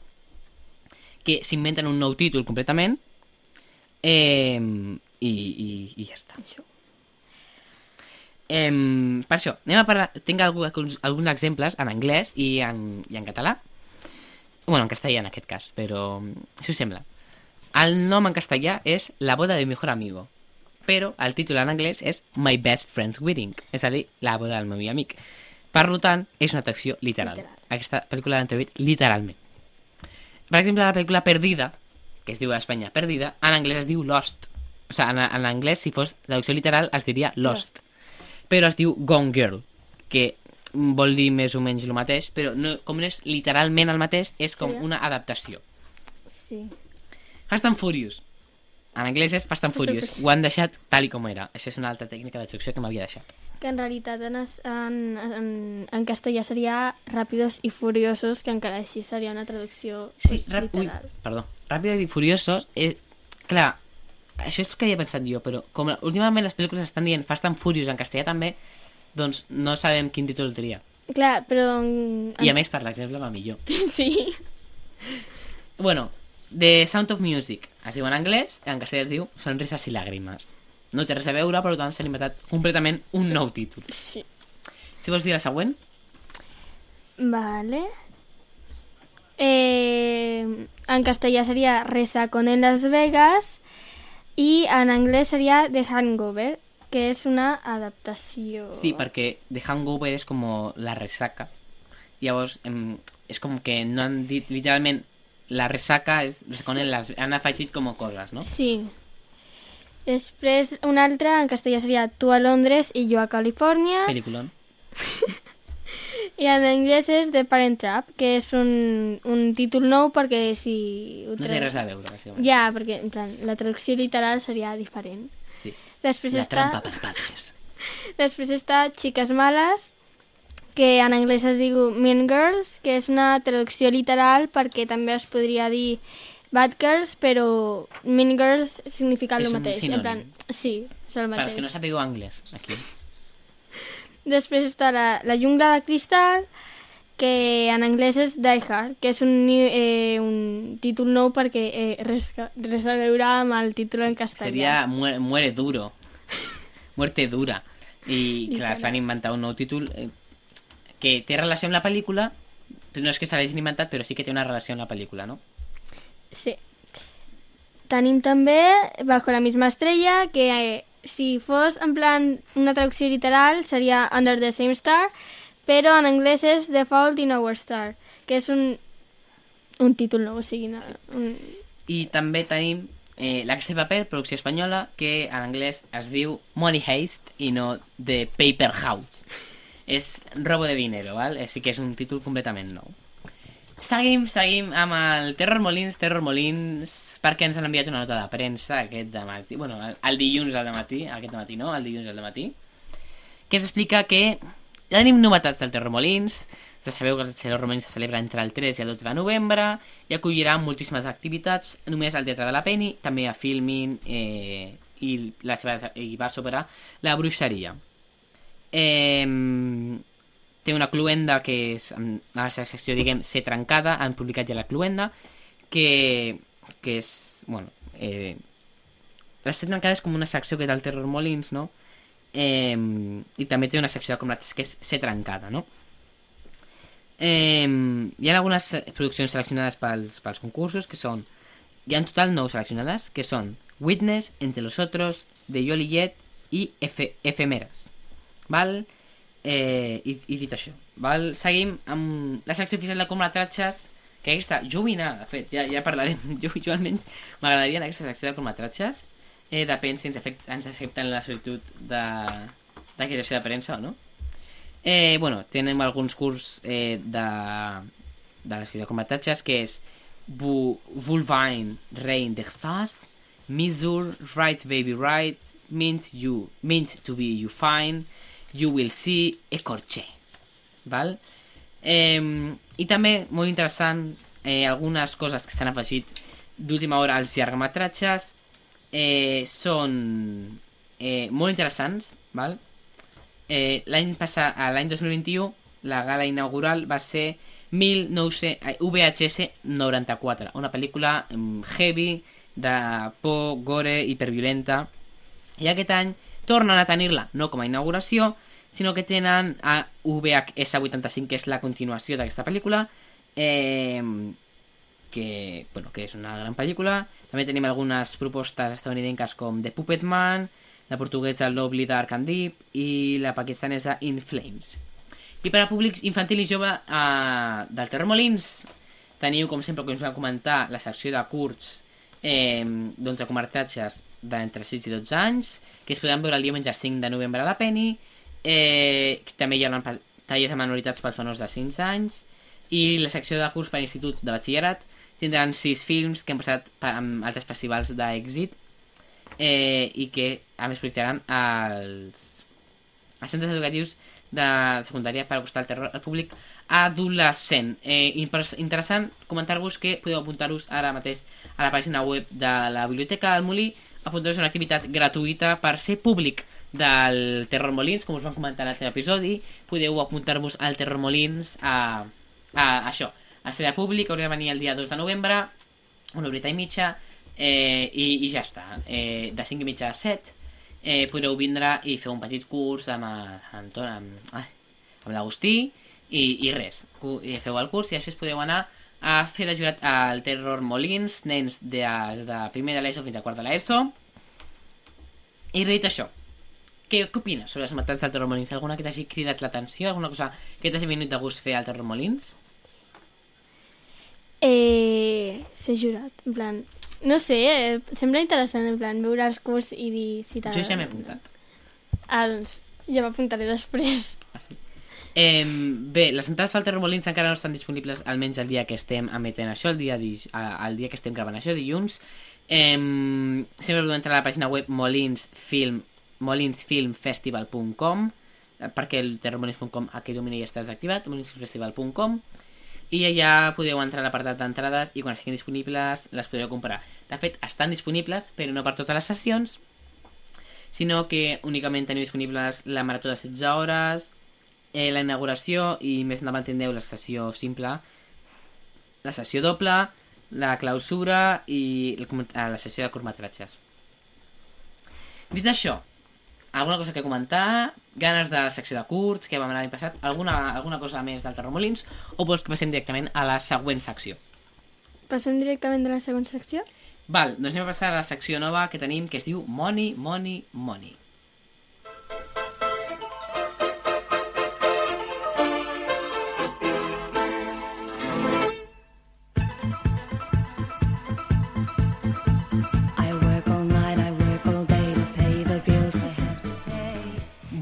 que s'inventen un nou títol completament, eh, i, i, i ja està. Això. Eh, per això, anem a parlar... Tinc alguns, alguns exemples en anglès i en, i en català. Bueno, en castellà en aquest cas, però si us sembla. El nom en castellà és La boda de mi mejor amigo, però el títol en anglès és My best friend's wedding, és a dir, La boda del meu amic. Per tant, és una traducció literal. Literal. Aquesta pel·lícula l'han traduït literalment. Per exemple, la pel·lícula Perdida, que es diu a Espanya Perdida, en anglès es diu Lost. O sigui, en, en anglès, si fos traducció literal, es diria Lost. Però es diu Gone Girl, que vol dir més o menys el mateix, però no, com no és literalment el mateix, és com Sí. una adaptació. Sí. Fast and Furious. En anglès és Fast and Furious. Ho han deixat tal i com era. Això és una altra tècnica de traducció que m'havia deixat. Que en realitat en, en, en, en castellà seria Ràpidos i Furiosos, que encara així seria una traducció Sí, pues, rap... Ui, literal. perdó. Ràpidos i Furiosos és... Clar, això és el que havia pensat jo, però com últimament les pel·lícules estan dient Fast and Furious en castellà també, doncs no sabem quin títol tria. Clar, però... En, I a més, per l'exemple, va millor. Sí. Bueno, The Sound of Music es diu en anglès, en castellà es diu Sonrises i làgrimes. No té res a veure, per tant s'ha inventat completament un nou títol. Sí. Si vols dir la següent, Vale. Eh, en castellà seria Resacón en Las Vegas i en anglès seria The Hangover, que és una adaptació. sí, perquè The Hangover és com la ressaca. Llavors, és com que no han dit literalment la ressaca, és, reconeixen les, han afegit com coses, no? Sí. Després, una altra en castellà seria Tu a Londres i jo a Califòrnia. Peliculón. I en anglès és The Parent Trap, que és un, un títol nou perquè si... ho No té res a veure, bàsicament. Ja, perquè en plan, la traducció literal seria diferent. Sí. Després La està... trampa para padres. Després està Xiques Males, que en anglès es diu Mean Girls, que és una traducció literal perquè també es podria dir Bad Girls, però Mean Girls significa És el un mateix. sinònim. En plan, sí, és el Per mateix. als que no sapigueu anglès, aquí. Després està la, la jungla de cristal, que en anglès és Die Hard, que és un, eh, un títol nou perquè eh, res, res a veure amb el títol en castellà. Seria muere, muere duro. Muerte dura. I clar, es van inventar un nou títol eh, que té relació amb la pel·lícula, no és que se l'hagin inventat, però sí que té una relació amb la pel·lícula, no? Sí. Tenim també Bajo la misma estrella, que eh, si fos en plan una traducció literal seria Under the same star, però en anglès és The Fault in Our Star, que és un, un títol nou, o sigui, no, un, I també tenim eh, La Casa de Paper, producció espanyola, que en anglès es diu Money Heist i no The Paper House. És robo de dinero, val? Així que és un títol completament nou. Seguim, seguim amb el Terror Molins, Terror Molins, perquè ens han enviat una nota de premsa aquest matí, bueno, el, el dilluns al matí, aquest matí no, el dilluns al matí, que s'explica que ja tenim novetats del Terror Molins, ja sabeu que el Terror Molins se celebra entre el 3 i el 12 de novembre i acollirà moltíssimes activitats, només al Teatre de la Penny, també a Filmin eh, i, la seva, i va sobre la bruixeria. Eh, té una cluenda que és, en la secció, diguem, ser trencada, han publicat ja la cluenda, que, que és, bueno, eh, la ser trencada és com una secció que té el Terror Molins, no? Eh, I també té una secció de comrades que és ser trencada, no? Eh, hi ha algunes produccions seleccionades pels, pels concursos que són hi ha en total 9 seleccionades que són Witness, Entre los Otros, De Joliet i Efe, Efemeres val? Eh, i, i dit això val? seguim amb la secció oficial de curtmetratges que aquesta jo de fet, ja, ja parlarem jo, jo almenys m'agradaria en aquesta secció de curtmetratges eh, depèn si ens, afect, ens accepten la solitud d'aquesta secció de premsa o no Eh, bueno, tenim alguns curs eh, de, de la secció de curtmetratges, que és Vulvine Reign Stars, Missour, Right Baby Right, Mint, you, Mint to be you fine, You will see, Ecorche. Val? Eh, I també, molt interessant, eh, algunes coses que s'han afegit d'última hora als llargmetratges eh, són eh, molt interessants, val? Eh, l'any passat, l'any 2021, la gala inaugural va ser 1900, eh, VHS 94, una pel·lícula heavy, de por, gore, hiperviolenta, i aquest any tornen a tenir-la, no com a inauguració, sinó que tenen a VHS 85, que és la continuació d'aquesta pel·lícula, eh, que, bueno, que és una gran pel·lícula. També tenim algunes propostes estadounidenques com The Puppet Man, la portuguesa Lovely Dark and Deep i la pakistanesa In Flames. I per a públic infantil i jove eh, del Terremolins teniu, com sempre, com us vam comentar, la secció de curts eh, doncs, de comertatges d'entre 6 i 12 anys, que es podran veure el diumenge 5 de novembre a la Penny. Eh, també hi ha tallers de minoritats pels menors de 5 anys i la secció de curs per instituts de batxillerat tindran 6 films que han passat per, amb altres festivals d'èxit eh, i que a més projectaran als, als centres educatius de secundària per acostar el terror al públic adolescent. Eh, interessant comentar-vos que podeu apuntar-vos ara mateix a la pàgina web de la Biblioteca del Molí apuntar-vos a una activitat gratuïta per ser públic del Terror Molins, com us vam comentar en l'altre episodi. Podeu apuntar-vos al Terror Molins a, a, això, a ser de públic, haureu de venir el dia 2 de novembre, una horeta i mitja, eh, i, i ja està. Eh, de 5 i mitja a 7 eh, podreu vindre i fer un petit curs amb, amb, amb, amb l'Agustí i, i res. Feu el curs i després podeu anar a fer de jurat al Terror Molins, nens de, de primer de l'ESO fins a quart de l'ESO. I dit això, què, què opines sobre les matats del Terror Molins? Alguna que t'hagi cridat l'atenció? Alguna cosa que t'hagi vingut de gust fer al Terror Molins? Eh, ser jurat, en plan... No sé, eh, sembla interessant, en plan, veure els curs i dir si t'agrada. Jo ja m'he apuntat. Els... Ja m'apuntaré després. Eh, bé, les entrades pel Terror Molins encara no estan disponibles almenys el dia que estem emetent això, el dia, di el dia que estem gravant això, dilluns. Eh, sempre podeu entrar a la pàgina web molinsfilm molinsfilmfestival.com perquè el terrormolins.com aquest domini ja està desactivat, molinsfilmfestival.com i allà podeu entrar a l'apartat d'entrades i quan siguin disponibles les podreu comprar. De fet, estan disponibles, però no per totes les sessions, sinó que únicament teniu disponibles la marató de 16 hores, eh, la inauguració i més endavant tindreu la sessió simple, la sessió doble, la clausura i la sessió de curtmetratges. Dit això, alguna cosa que comentar, ganes de la secció de curts que vam anar l'any passat, alguna, alguna cosa més del Terromolins, o vols que passem directament a la següent secció? Passem directament a la següent secció? Val, doncs anem a passar a la secció nova que tenim, que es diu Money, Money, Money.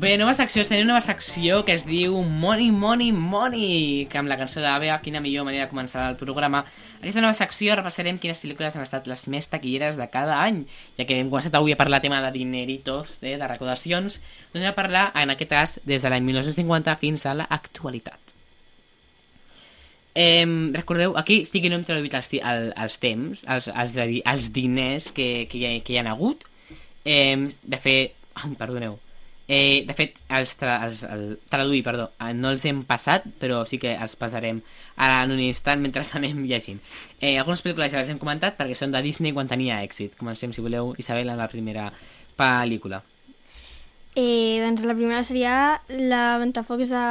Bé, nova secció, tenim una nova secció que es diu Money, Money, Money, que amb la cançó d'Avea, quina millor manera de començar el programa. Aquesta nova secció repassarem quines pel·lícules han estat les més taquilleres de cada any, ja que hem començat avui a parlar tema de dineritos, eh, de recaudacions, doncs anem a parlar, en aquest cas, des de l'any 1950 fins a l'actualitat. Eh, recordeu, aquí sí que no hem traduït els, el, els temps, els, els, els diners que, que, hi ha, que hi ha hagut. Eh, de fet, perdoneu, Eh, de fet, els, tra els el traduir, perdó, eh, no els hem passat, però sí que els passarem ara en un instant mentre anem llegint. Eh, algunes pel·lícules ja les hem comentat perquè són de Disney quan tenia èxit. Comencem, si voleu, Isabel, en la primera pel·lícula. Eh, doncs la primera seria La Ventafocs de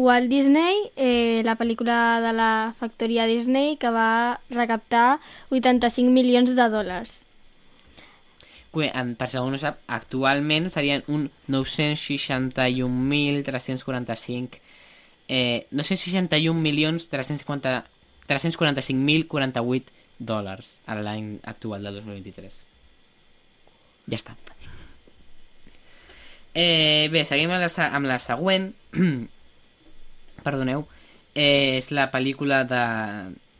Walt Disney, eh, la pel·lícula de la factoria Disney que va recaptar 85 milions de dòlars per segon no sap, actualment serien un 961.345 eh, 961.345.048 dòlars a l'any actual del 2023 ja està. Eh, bé, seguim amb la, amb la següent. Perdoneu. Eh, és la pel·lícula de,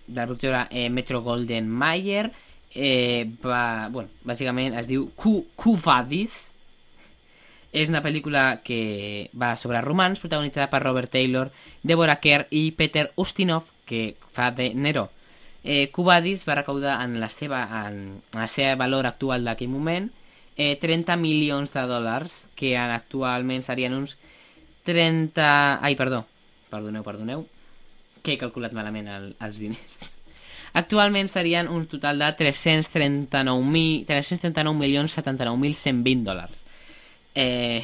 de la productora eh, Metro Golden Mayer. Eh, va, bueno, bàsicament es diu Q Vadis. És una pel·lícula que va sobre romans, protagonitzada per Robert Taylor, Deborah Kerr i Peter Ustinov, que fa de Nero. Eh, Cubadis va recaudar en la seva, en, en la seva valor actual d'aquell moment eh, 30 milions de dòlars, que actualment serien uns 30... Ai, perdó, perdoneu, perdoneu, que he calculat malament el, els diners. Actualment serien un total de 339.000 339 milions 79.120 dòlars. Eh,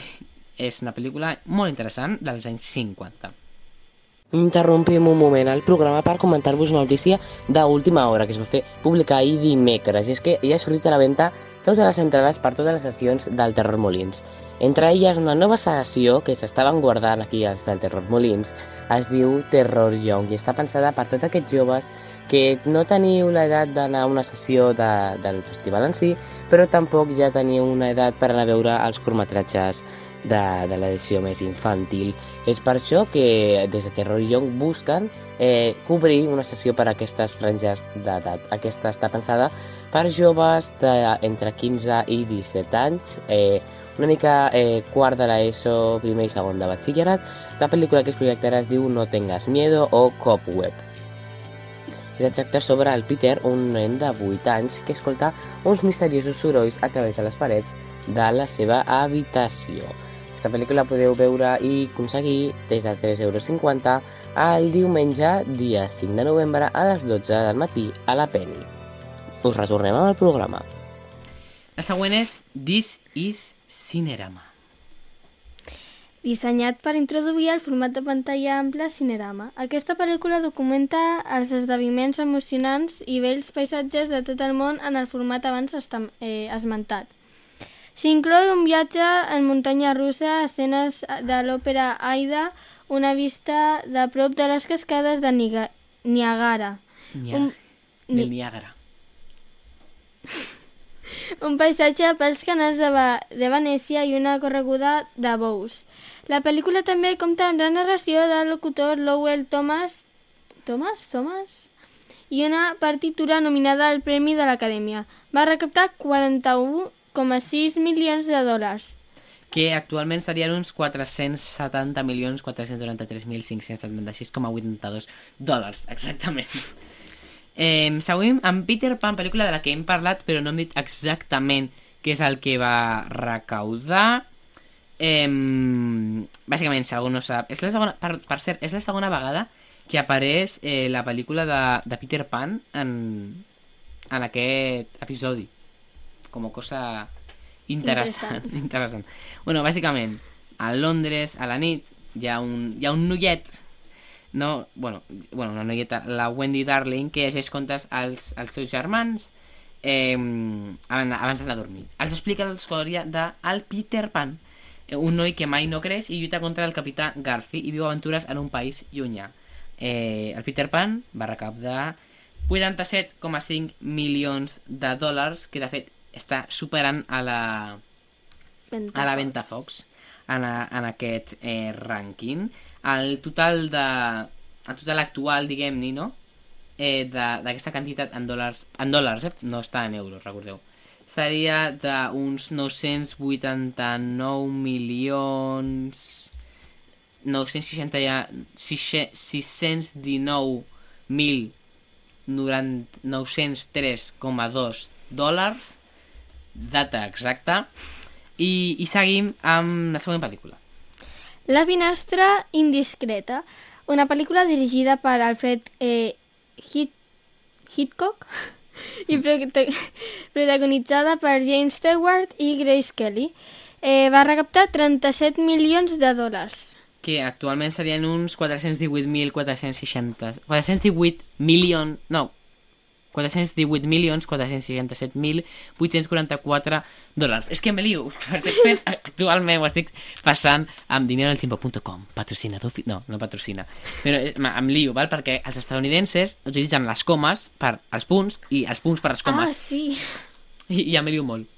és una pel·lícula molt interessant dels anys 50. Interrompim un moment el programa per comentar-vos una notícia d'última hora que es va fer publicar ahir dimecres i és que ja ha sortit a la venda totes les entrades per totes les sessions del Terror Molins. Entre elles una nova sessió que s'estaven guardant aquí als del Terror Molins es diu Terror Young i està pensada per tots aquests joves que no teniu l'edat d'anar a una sessió de, del festival en si, però tampoc ja teniu una edat per anar a veure els curtmetratges de, de l'edició més infantil. És per això que des de Terror Young busquen eh, cobrir una sessió per a aquestes franges d'edat. Aquesta està pensada per joves de, entre 15 i 17 anys, eh, una mica eh, quart de l'ESO, primer i segon de batxillerat. La pel·lícula que es projectarà es diu No tengas miedo o Cobweb. Es tracta sobre el Peter, un nen de 8 anys que escolta uns misteriosos sorolls a través de les parets de la seva habitació. Aquesta pel·lícula podeu veure i aconseguir des de 3,50 euros el diumenge, dia 5 de novembre, a les 12 del matí, a la Penny. Us retornem al programa. La següent és This is Cinerama. Dissenyat per introduir el format de pantalla ampla Cinerama. Aquesta pel·lícula documenta els esdeveniments emocionants i bells paisatges de tot el món en el format abans eh, esmentat. S'inclou un viatge en muntanya russa, escenes de l'òpera Aida, una vista de prop de les cascades de Niga Niagara. Nia un... Ni... Niagara. un paisatge pels canals de, Va de Venècia i una correguda de bous. La pel·lícula també compta amb la narració del locutor Lowell Thomas... Thomas? Thomas? I una partitura nominada al Premi de l'Acadèmia. Va recaptar 41 1,6 milions de dòlars. Que actualment serien uns 470 milions 493.576,82 dòlars, exactament. Eh, seguim amb Peter Pan, pel·lícula de la que hem parlat, però no hem dit exactament què és el que va recaudar. Eh, bàsicament, si algú no sap... És la segona, per, per cert, és la segona vegada que apareix eh, la pel·lícula de, de Peter Pan en, en aquest episodi com a cosa interessant. interessant. interessant. Bueno, bàsicament, a Londres, a la nit, hi ha un, hi ha un noiet, no, bueno, bueno, una noieta, la Wendy Darling, que llegeix contes als, als seus germans eh, abans d'anar a dormir. Els explica la història del Peter Pan, un noi que mai no creix i lluita contra el capità Garfi i viu aventures en un país llunyà. Eh, el Peter Pan va recaptar 87,5 milions de dòlars, que de fet està superant a la, a la Ventafox en, a, en aquest eh, rànquing. El total de... El total actual, diguem-ne, no? Eh, d'aquesta quantitat en dòlars, en dòlars, eh? no està en euros, recordeu. Seria d'uns 989 milions... 960 ja... 619.903,2 dòlars data exacta. I, i seguim amb la següent pel·lícula. La finestra indiscreta, una pel·lícula dirigida per Alfred eh, Hit Hitchcock i protagonitzada per James Stewart i Grace Kelly. Eh, va recaptar 37 milions de dòlars que actualment serien uns 418.460... 418 milions... No, 418.467.844 dòlars. És que me lio, fent, actualment ho estic passant amb dineroeltiempo.com, patrocinador... No, no patrocina. Però eh, em lio, val? perquè els estadounidenses utilitzen les comes per als punts i els punts per les comes. Ah, sí. I, i ja me lio molt.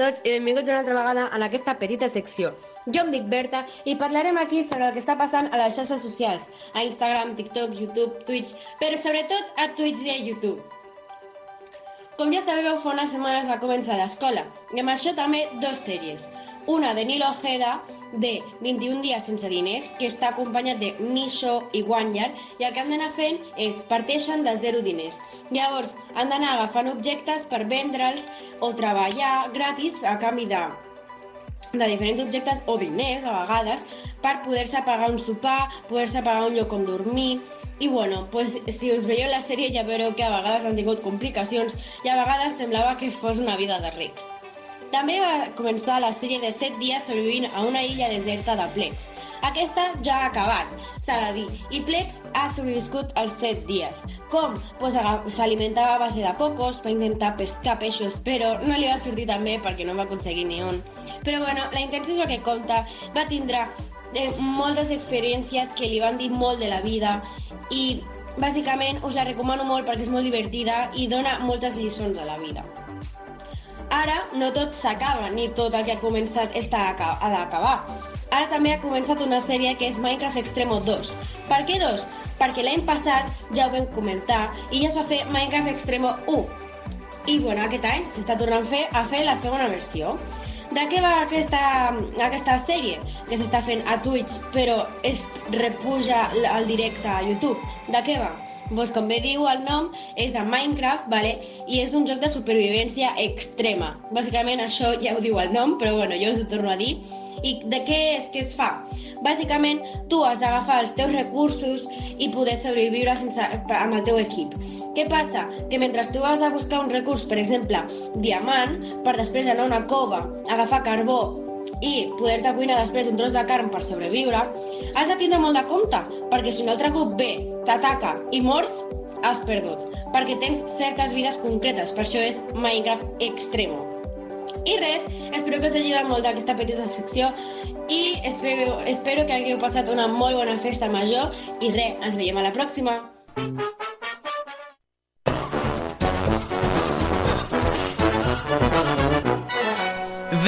Tots i benvinguts una altra vegada en aquesta petita secció. Jo em dic Berta i parlarem aquí sobre el que està passant a les xarxes socials, a Instagram, TikTok, YouTube, Twitch, però sobretot a Twitch i a YouTube. Com ja sabeu, fa unes setmanes va començar l'escola, i amb això també dos sèries. Una de Nilo Ojeda, de 21 dies sense diners, que està acompanyat de Misho i Wanyar, i el que han d'anar fent és parteixen de zero diners. Llavors, han d'anar agafant objectes per vendre'ls o treballar gratis a canvi de de diferents objectes o diners a vegades per poder-se pagar un sopar, poder-se pagar un lloc on dormir i bueno, pues, si us veieu la sèrie ja veureu que a vegades han tingut complicacions i a vegades semblava que fos una vida de rics. També va començar la sèrie de 7 dies sobrevivint a una illa deserta de Plex. Aquesta ja ha acabat, s'ha de dir, i Plex ha sobreviscut els 7 dies. Com? Pues s'alimentava a base de cocos per intentar pescar peixos, però no li va sortir tan bé perquè no va aconseguir ni un. Però bueno, la intenció és el que compta. Va tindre eh, moltes experiències que li van dir molt de la vida i bàsicament us la recomano molt perquè és molt divertida i dona moltes lliçons a la vida. Ara no tot s'acaba, ni tot el que ha començat està ha d'acabar. Ara també ha començat una sèrie que és Minecraft Extremo 2. Per què 2? Perquè l'any passat ja ho vam comentar i ja es va fer Minecraft Extremo 1. I bueno, aquest any s'està tornant a fer, a fer la segona versió. De què va aquesta, aquesta sèrie? Que s'està fent a Twitch, però es repuja al directe a YouTube. De què va? Doncs com bé diu el nom, és de Minecraft, vale? i és un joc de supervivència extrema. Bàsicament això ja ho diu el nom, però bueno, jo us ho torno a dir. I de què és que es fa? Bàsicament, tu has d'agafar els teus recursos i poder sobreviure sense, amb el teu equip. Què passa? Que mentre tu vas a buscar un recurs, per exemple, diamant, per després anar a una cova, agafar carbó i poder-te cuinar després un tros de carn per sobreviure, has de tindre molt de compte, perquè si un altre grup ve, t'ataca i mors, has perdut, perquè tens certes vides concretes, per això és Minecraft Extremo. I res, espero que us hagi agradat molt aquesta petita secció i espero, espero que hagueu passat una molt bona festa major i res, ens veiem a la pròxima! Ben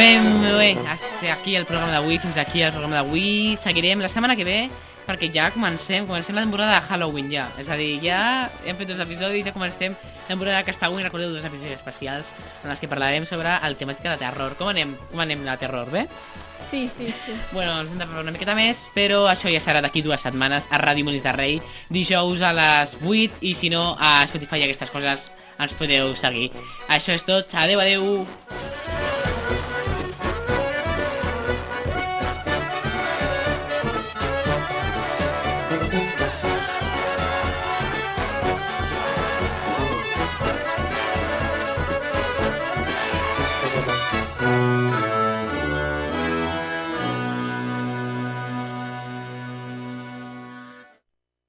bé, hasta aquí el programa d'avui, fins aquí el programa d'avui. Seguirem la setmana que ve perquè ja comencem, comencem la temporada de Halloween ja. És a dir, ja hem fet dos episodis, ja comencem la temporada de Castawin, recordeu dos episodis especials en els que parlarem sobre el temàtica de terror. Com anem? Com anem de terror, bé? Sí, sí, sí. Bueno, ens hem de parlar una miqueta més, però això ja serà d'aquí dues setmanes a Ràdio Molins de Rei, dijous a les 8 i si no a Spotify i aquestes coses ens podeu seguir. Això és tot, adeu, adeu!